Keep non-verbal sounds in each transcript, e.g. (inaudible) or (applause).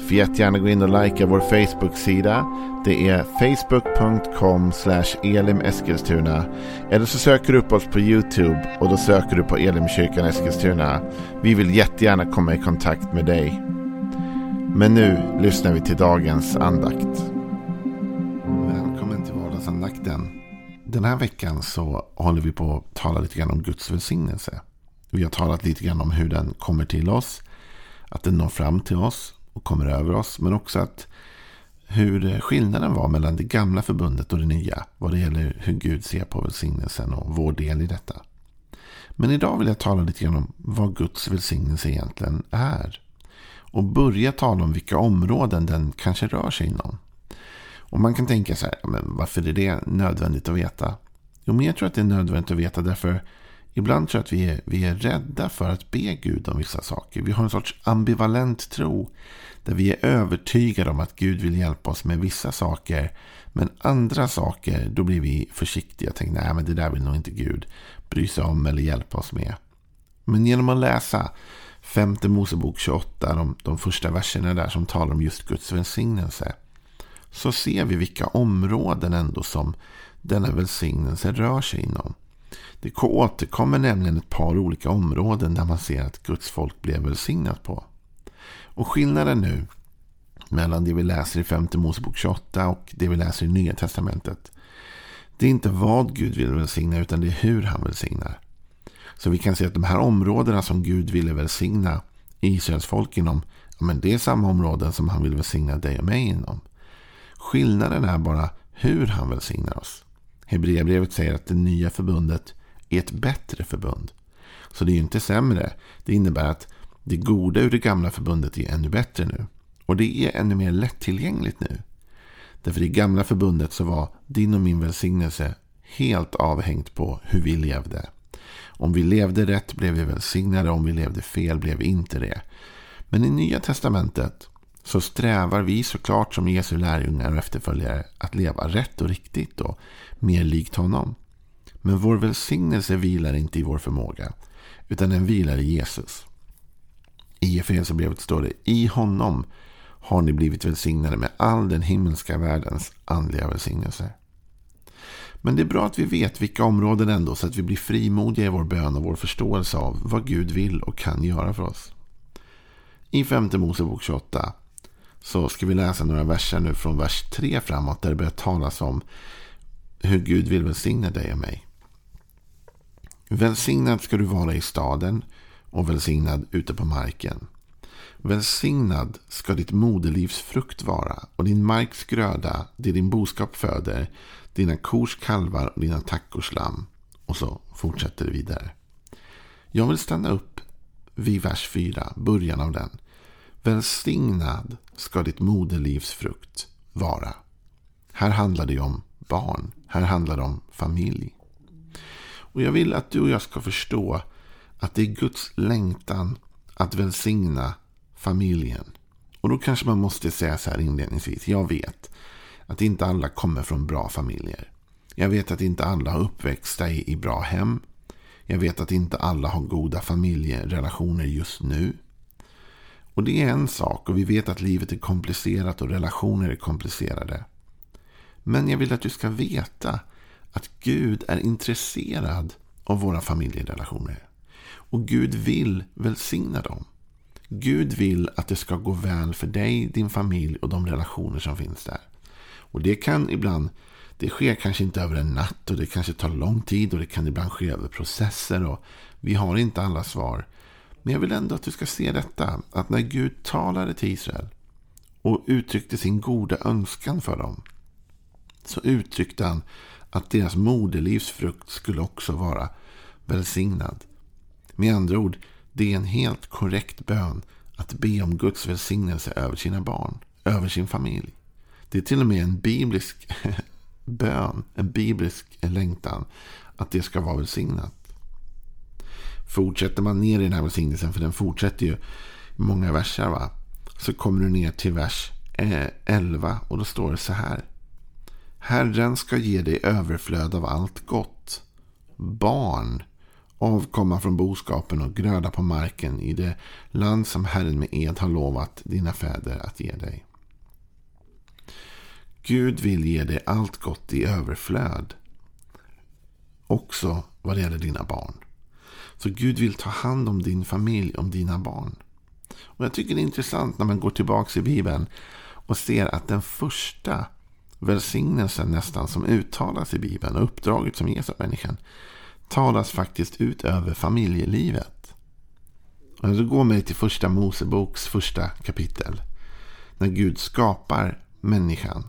Får jättegärna gå in och likea vår Facebook-sida. Det är facebook.com elimeskilstuna. Eller så söker du upp oss på YouTube och då söker du på Elimkyrkan Eskilstuna. Vi vill jättegärna komma i kontakt med dig. Men nu lyssnar vi till dagens andakt. Välkommen till vardagsandakten. Den här veckan så håller vi på att tala lite grann om Guds välsignelse. Vi har talat lite grann om hur den kommer till oss. Att den når fram till oss och kommer över oss. Men också att hur skillnaden var mellan det gamla förbundet och det nya. Vad det gäller hur Gud ser på välsignelsen och vår del i detta. Men idag vill jag tala lite grann om vad Guds välsignelse egentligen är. Och börja tala om vilka områden den kanske rör sig inom. Och man kan tänka så här, men varför är det nödvändigt att veta? Jo, men jag tror att det är nödvändigt att veta därför Ibland tror jag att vi är, vi är rädda för att be Gud om vissa saker. Vi har en sorts ambivalent tro. Där vi är övertygade om att Gud vill hjälpa oss med vissa saker. Men andra saker, då blir vi försiktiga och tänker nej men det där vill nog inte Gud bry sig om eller hjälpa oss med. Men genom att läsa femte Mosebok 28, de, de första verserna där som talar om just Guds välsignelse. Så ser vi vilka områden ändå som denna välsignelse rör sig inom. Det återkommer nämligen ett par olika områden där man ser att Guds folk blev välsignat på. Och skillnaden nu mellan det vi läser i femte Mosebok 28 och det vi läser i Nya Testamentet. Det är inte vad Gud vill välsigna utan det är hur han välsignar. Så vi kan se att de här områdena som Gud ville välsigna Israels folk inom. Ja, men det är samma områden som han vill välsigna dig och mig inom. Skillnaden är bara hur han välsignar oss. Hebreerbrevet säger att det nya förbundet är ett bättre förbund. Så det är ju inte sämre. Det innebär att det goda ur det gamla förbundet är ännu bättre nu. Och det är ännu mer lättillgängligt nu. Därför i det gamla förbundet så var din och min välsignelse helt avhängt på hur vi levde. Om vi levde rätt blev vi välsignade, om vi levde fel blev vi inte det. Men i Nya Testamentet så strävar vi såklart som Jesu lärjungar och efterföljare att leva rätt och riktigt och mer likt honom. Men vår välsignelse vilar inte i vår förmåga, utan den vilar i Jesus. I Efesierbrevet står det, i honom har ni blivit välsignade med all den himmelska världens andliga välsignelse. Men det är bra att vi vet vilka områden ändå så att vi blir frimodiga i vår bön och vår förståelse av vad Gud vill och kan göra för oss. I femte Mosebok 28 så ska vi läsa några verser nu från vers 3 framåt där det börjar talas om hur Gud vill välsigna dig och mig. Välsignad ska du vara i staden och välsignad ute på marken. Välsignad ska ditt moderlivs frukt vara och din marks gröda, det din boskap föder, dina kors kalvar och dina tackors lamm. Och så fortsätter det vidare. Jag vill stanna upp vid vers 4, början av den. Välsignad ska ditt moderlivs frukt vara. Här handlar det om barn. Här handlar det om familj. Och jag vill att du och jag ska förstå att det är Guds längtan att välsigna familjen. Och då kanske man måste säga så här inledningsvis. Jag vet att inte alla kommer från bra familjer. Jag vet att inte alla har uppväxta i, i bra hem. Jag vet att inte alla har goda familjerelationer just nu. Och det är en sak och vi vet att livet är komplicerat och relationer är komplicerade. Men jag vill att du ska veta att Gud är intresserad av våra familjerelationer. Och Gud vill välsigna dem. Gud vill att det ska gå väl för dig, din familj och de relationer som finns där. Och det kan ibland, det sker kanske inte över en natt och det kanske tar lång tid och det kan ibland ske över processer och vi har inte alla svar. Men jag vill ändå att du ska se detta, att när Gud talade till Israel och uttryckte sin goda önskan för dem, så uttryckte han att deras moderlivs frukt skulle också vara välsignad. Med andra ord, det är en helt korrekt bön att be om Guds välsignelse över sina barn, över sin familj. Det är till och med en biblisk (laughs) bön, en biblisk längtan att det ska vara välsignat. Fortsätter man ner i den här välsignelsen, för den fortsätter ju många verser, va? så kommer du ner till vers eh, 11 och då står det så här. Herren ska ge dig överflöd av allt gott. Barn, avkomma från boskapen och gröda på marken i det land som Herren med ed har lovat dina fäder att ge dig. Gud vill ge dig allt gott i överflöd. Också vad det gäller dina barn. Så Gud vill ta hand om din familj, om dina barn. Och Jag tycker det är intressant när man går tillbaka i Bibeln och ser att den första välsignelsen nästan som uttalas i Bibeln och uppdraget som ges av människan talas faktiskt ut över familjelivet. Alltså, och jag går mig till första Moseboks första kapitel. När Gud skapar människan.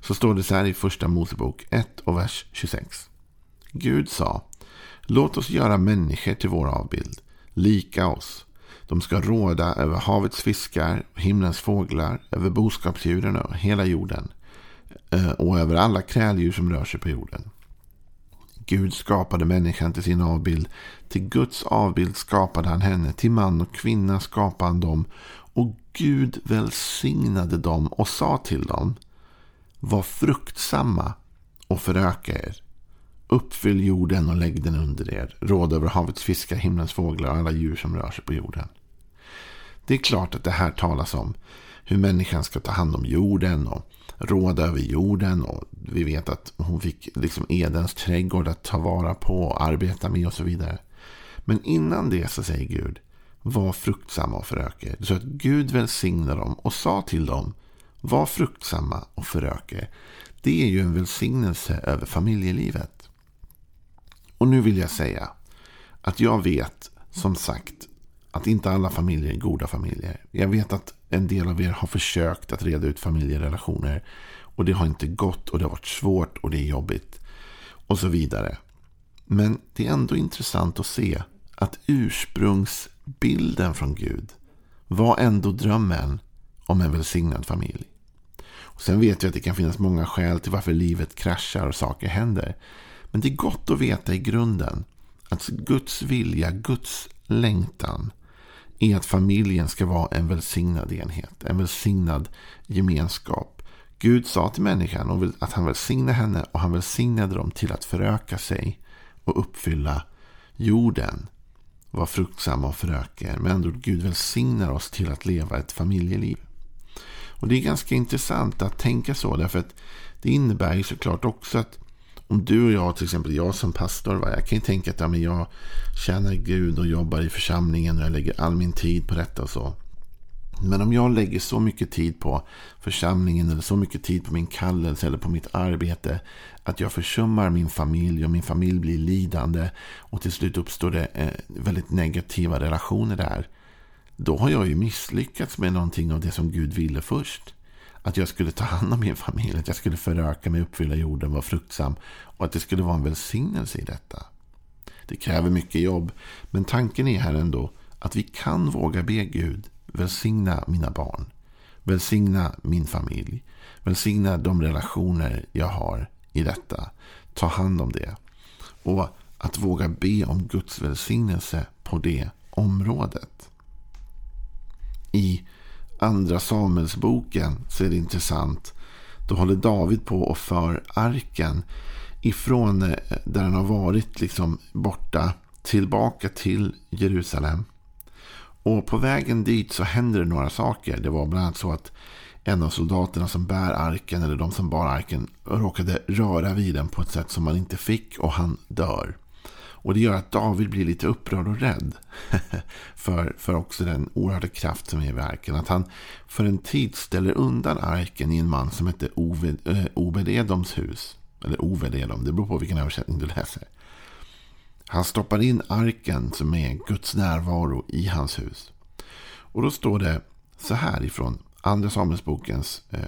Så står det så här i första Mosebok 1 och vers 26. Gud sa Låt oss göra människor till vår avbild, lika oss. De ska råda över havets fiskar, himlens fåglar, över boskapsdjuren och hela jorden. Eh, och över alla kräldjur som rör sig på jorden. Gud skapade människan till sin avbild. Till Guds avbild skapade han henne. Till man och kvinna skapade han dem. Och Gud välsignade dem och sa till dem. Var fruktsamma och föröka er. Uppfyll jorden och lägg den under er. Råd över havets fiskar, himlens fåglar och alla djur som rör sig på jorden. Det är klart att det här talas om hur människan ska ta hand om jorden och råda över jorden. Och vi vet att hon fick liksom Edens trädgård att ta vara på och arbeta med och så vidare. Men innan det så säger Gud, var fruktsamma och föröka. Så att Gud välsignade dem och sa till dem, var fruktsamma och föröka. Det är ju en välsignelse över familjelivet. Och nu vill jag säga att jag vet som sagt att inte alla familjer är goda familjer. Jag vet att en del av er har försökt att reda ut familjerelationer. Och det har inte gått och det har varit svårt och det är jobbigt. Och så vidare. Men det är ändå intressant att se att ursprungsbilden från Gud var ändå drömmen om en välsignad familj. Och sen vet vi att det kan finnas många skäl till varför livet kraschar och saker händer. Men det är gott att veta i grunden att Guds vilja, Guds längtan är att familjen ska vara en välsignad enhet. En välsignad gemenskap. Gud sa till människan att han välsignade henne och han välsignade dem till att föröka sig och uppfylla jorden. Var fruktsamma och föröka er. Med andra ord, Gud välsignar oss till att leva ett familjeliv. Och Det är ganska intressant att tänka så. Därför att det innebär ju såklart också att om du och jag, till exempel jag som pastor, va, jag kan ju tänka att ja, men jag tjänar Gud och jobbar i församlingen och jag lägger all min tid på detta och så. Men om jag lägger så mycket tid på församlingen eller så mycket tid på min kallelse eller på mitt arbete att jag försummar min familj och min familj blir lidande och till slut uppstår det eh, väldigt negativa relationer där. Då har jag ju misslyckats med någonting av det som Gud ville först. Att jag skulle ta hand om min familj, att jag skulle föröka mig, uppfylla jorden, vara fruktsam och att det skulle vara en välsignelse i detta. Det kräver mycket jobb, men tanken är här ändå att vi kan våga be Gud välsigna mina barn, välsigna min familj, välsigna de relationer jag har i detta. Ta hand om det. Och att våga be om Guds välsignelse på det området. I andra Samuelsboken så är det intressant. Då håller David på och för arken ifrån eh, där han har varit liksom borta tillbaka till Jerusalem. Och på vägen dit så händer det några saker. Det var bland annat så att en av soldaterna som bär arken eller de som bar arken råkade röra vid den på ett sätt som man inte fick och han dör. Och det gör att David blir lite upprörd och rädd. (laughs) för, för också den oerhörda kraft som är i verken. Att han för en tid ställer undan arken i en man som heter Oved, äh, Obed Edoms hus. Eller Oved Edom, det beror på vilken översättning du läser. Han stoppar in arken som är Guds närvaro i hans hus. Och då står det så här ifrån Andra Samuelsbokens eh,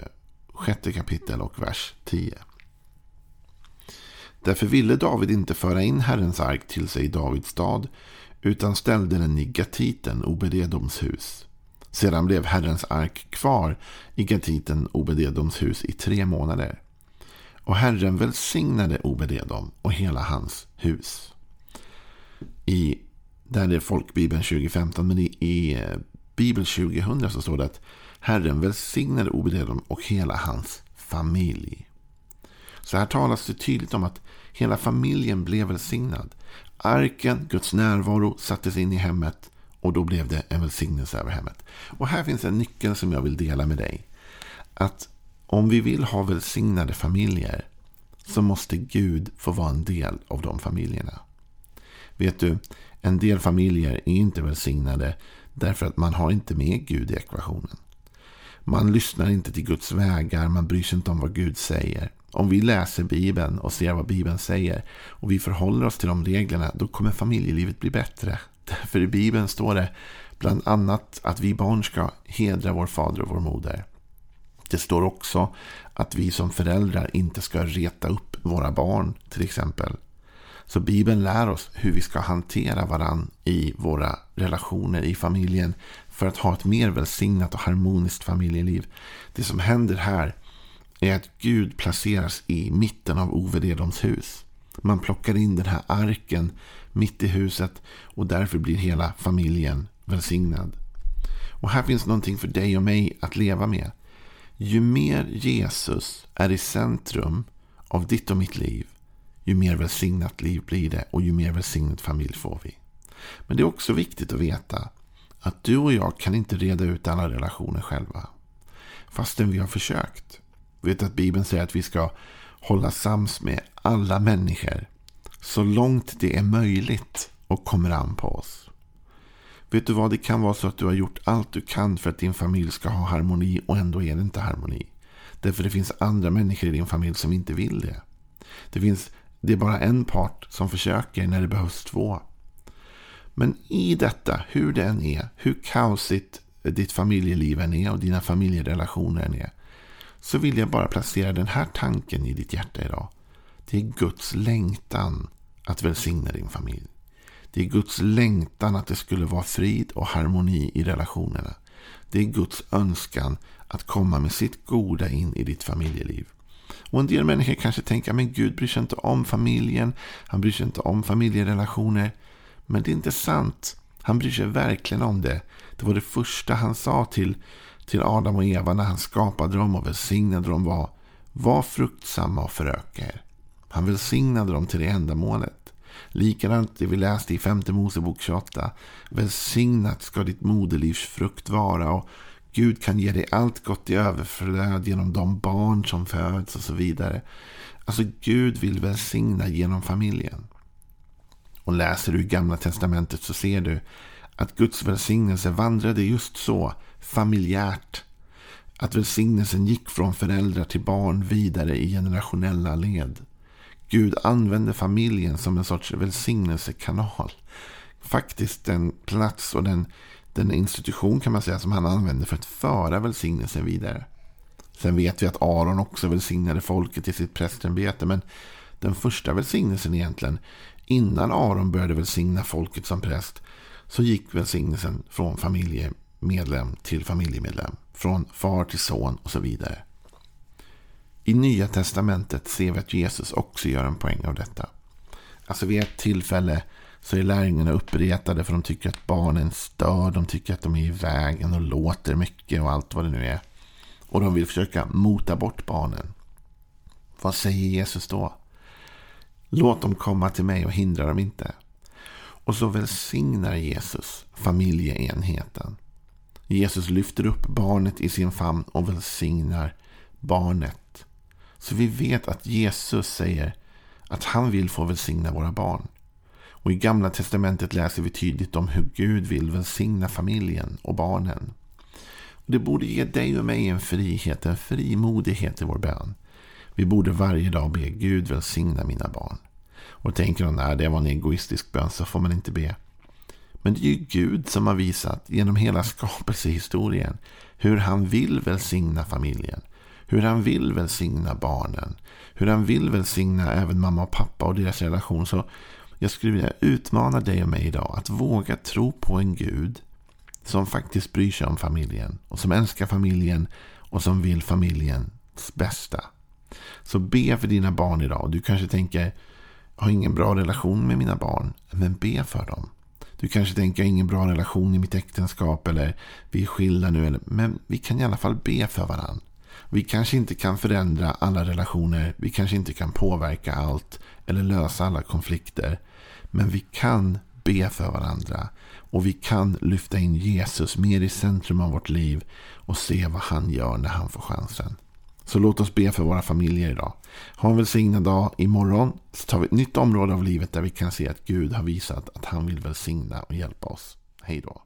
sjätte kapitel och vers 10. Därför ville David inte föra in Herrens ark till sig i Davids stad utan ställde den i Gatiten, Obededoms hus. Sedan blev Herrens ark kvar i Gatiten, Obededoms hus i tre månader. Och Herren välsignade Obededom och hela hans hus. I Där är folkbibeln 2015. Men i, i Bibel 2000 så står det att Herren välsignade Obededom och hela hans familj. Så här talas det tydligt om att hela familjen blev välsignad. Arken, Guds närvaro, sattes in i hemmet och då blev det en välsignelse över hemmet. Och här finns en nyckel som jag vill dela med dig. Att om vi vill ha välsignade familjer så måste Gud få vara en del av de familjerna. Vet du, en del familjer är inte välsignade därför att man har inte med Gud i ekvationen. Man lyssnar inte till Guds vägar, man bryr sig inte om vad Gud säger. Om vi läser Bibeln och ser vad Bibeln säger och vi förhåller oss till de reglerna, då kommer familjelivet bli bättre. Därför i Bibeln står det bland annat att vi barn ska hedra vår fader och vår moder. Det står också att vi som föräldrar inte ska reta upp våra barn till exempel. Så Bibeln lär oss hur vi ska hantera varann i våra relationer i familjen för att ha ett mer välsignat och harmoniskt familjeliv. Det som händer här är att Gud placeras i mitten av Ove Ovededoms hus. Man plockar in den här arken mitt i huset och därför blir hela familjen välsignad. Och här finns någonting för dig och mig att leva med. Ju mer Jesus är i centrum av ditt och mitt liv, ju mer välsignat liv blir det och ju mer välsignad familj får vi. Men det är också viktigt att veta att du och jag kan inte reda ut alla relationer själva. Fastän vi har försökt. Vi vet att Bibeln säger att vi ska hålla sams med alla människor så långt det är möjligt och kommer an på oss. Vet du vad, det kan vara så att du har gjort allt du kan för att din familj ska ha harmoni och ändå är det inte harmoni. Därför det finns andra människor i din familj som inte vill det. Det, finns, det är bara en part som försöker när det behövs två. Men i detta, hur det än är, hur kaosigt ditt familjeliv än är och dina familjerelationer än är, så vill jag bara placera den här tanken i ditt hjärta idag. Det är Guds längtan att välsigna din familj. Det är Guds längtan att det skulle vara frid och harmoni i relationerna. Det är Guds önskan att komma med sitt goda in i ditt familjeliv. Och en del människor kanske tänker men Gud bryr sig inte om familjen. Han bryr sig inte om familjerelationer. Men det är inte sant. Han bryr sig verkligen om det. Det var det första han sa till, till Adam och Eva när han skapade dem och välsignade dem var var fruktsamma och föröka er. Han välsignade dem till det ändamålet. Likadant det vi läste i femte Mosebok 28. Välsignat ska ditt moderlivs frukt vara och Gud kan ge dig allt gott i överflöd genom de barn som föds och så vidare. Alltså Gud vill välsigna genom familjen. Och läser du i Gamla Testamentet så ser du att Guds välsignelse vandrade just så, familjärt. Att välsignelsen gick från föräldrar till barn vidare i generationella led. Gud använde familjen som en sorts välsignelsekanal. Faktiskt den plats och den, den institution kan man säga som han använde för att föra välsignelsen vidare. Sen vet vi att Aron också välsignade folket i sitt prästämbete. Men den första välsignelsen egentligen, innan Aron började välsigna folket som präst, så gick välsignelsen från Medlem till familjemedlem. Från far till son och så vidare. I Nya Testamentet ser vi att Jesus också gör en poäng av detta. Alltså vid ett tillfälle så är lärjungarna uppretade för de tycker att barnen stör. De tycker att de är i vägen och låter mycket och allt vad det nu är. Och de vill försöka mota bort barnen. Vad säger Jesus då? Låt dem komma till mig och hindra dem inte. Och så välsignar Jesus familjeenheten. Jesus lyfter upp barnet i sin famn och välsignar barnet. Så vi vet att Jesus säger att han vill få välsigna våra barn. Och i Gamla Testamentet läser vi tydligt om hur Gud vill välsigna familjen och barnen. Och det borde ge dig och mig en frihet, en frimodighet i vår bön. Vi borde varje dag be Gud välsigna mina barn. Och tänker de att det var en egoistisk bön så får man inte be. Men det är ju Gud som har visat genom hela skapelsehistorien hur han vill välsigna familjen. Hur han vill välsigna barnen. Hur han vill välsigna även mamma och pappa och deras relation. Så jag skulle vilja utmana dig och mig idag att våga tro på en Gud som faktiskt bryr sig om familjen. Och som älskar familjen och som vill familjens bästa. Så be för dina barn idag. Du kanske tänker, jag har ingen bra relation med mina barn. Men be för dem. Du kanske tänker, jag har ingen bra relation i mitt äktenskap eller vi är skilda nu. Eller, men vi kan i alla fall be för varandra. Vi kanske inte kan förändra alla relationer. Vi kanske inte kan påverka allt eller lösa alla konflikter. Men vi kan be för varandra. Och vi kan lyfta in Jesus mer i centrum av vårt liv och se vad han gör när han får chansen. Så låt oss be för våra familjer idag. Ha en välsignad dag. Imorgon så tar vi ett nytt område av livet där vi kan se att Gud har visat att han vill välsigna och hjälpa oss. Hej då.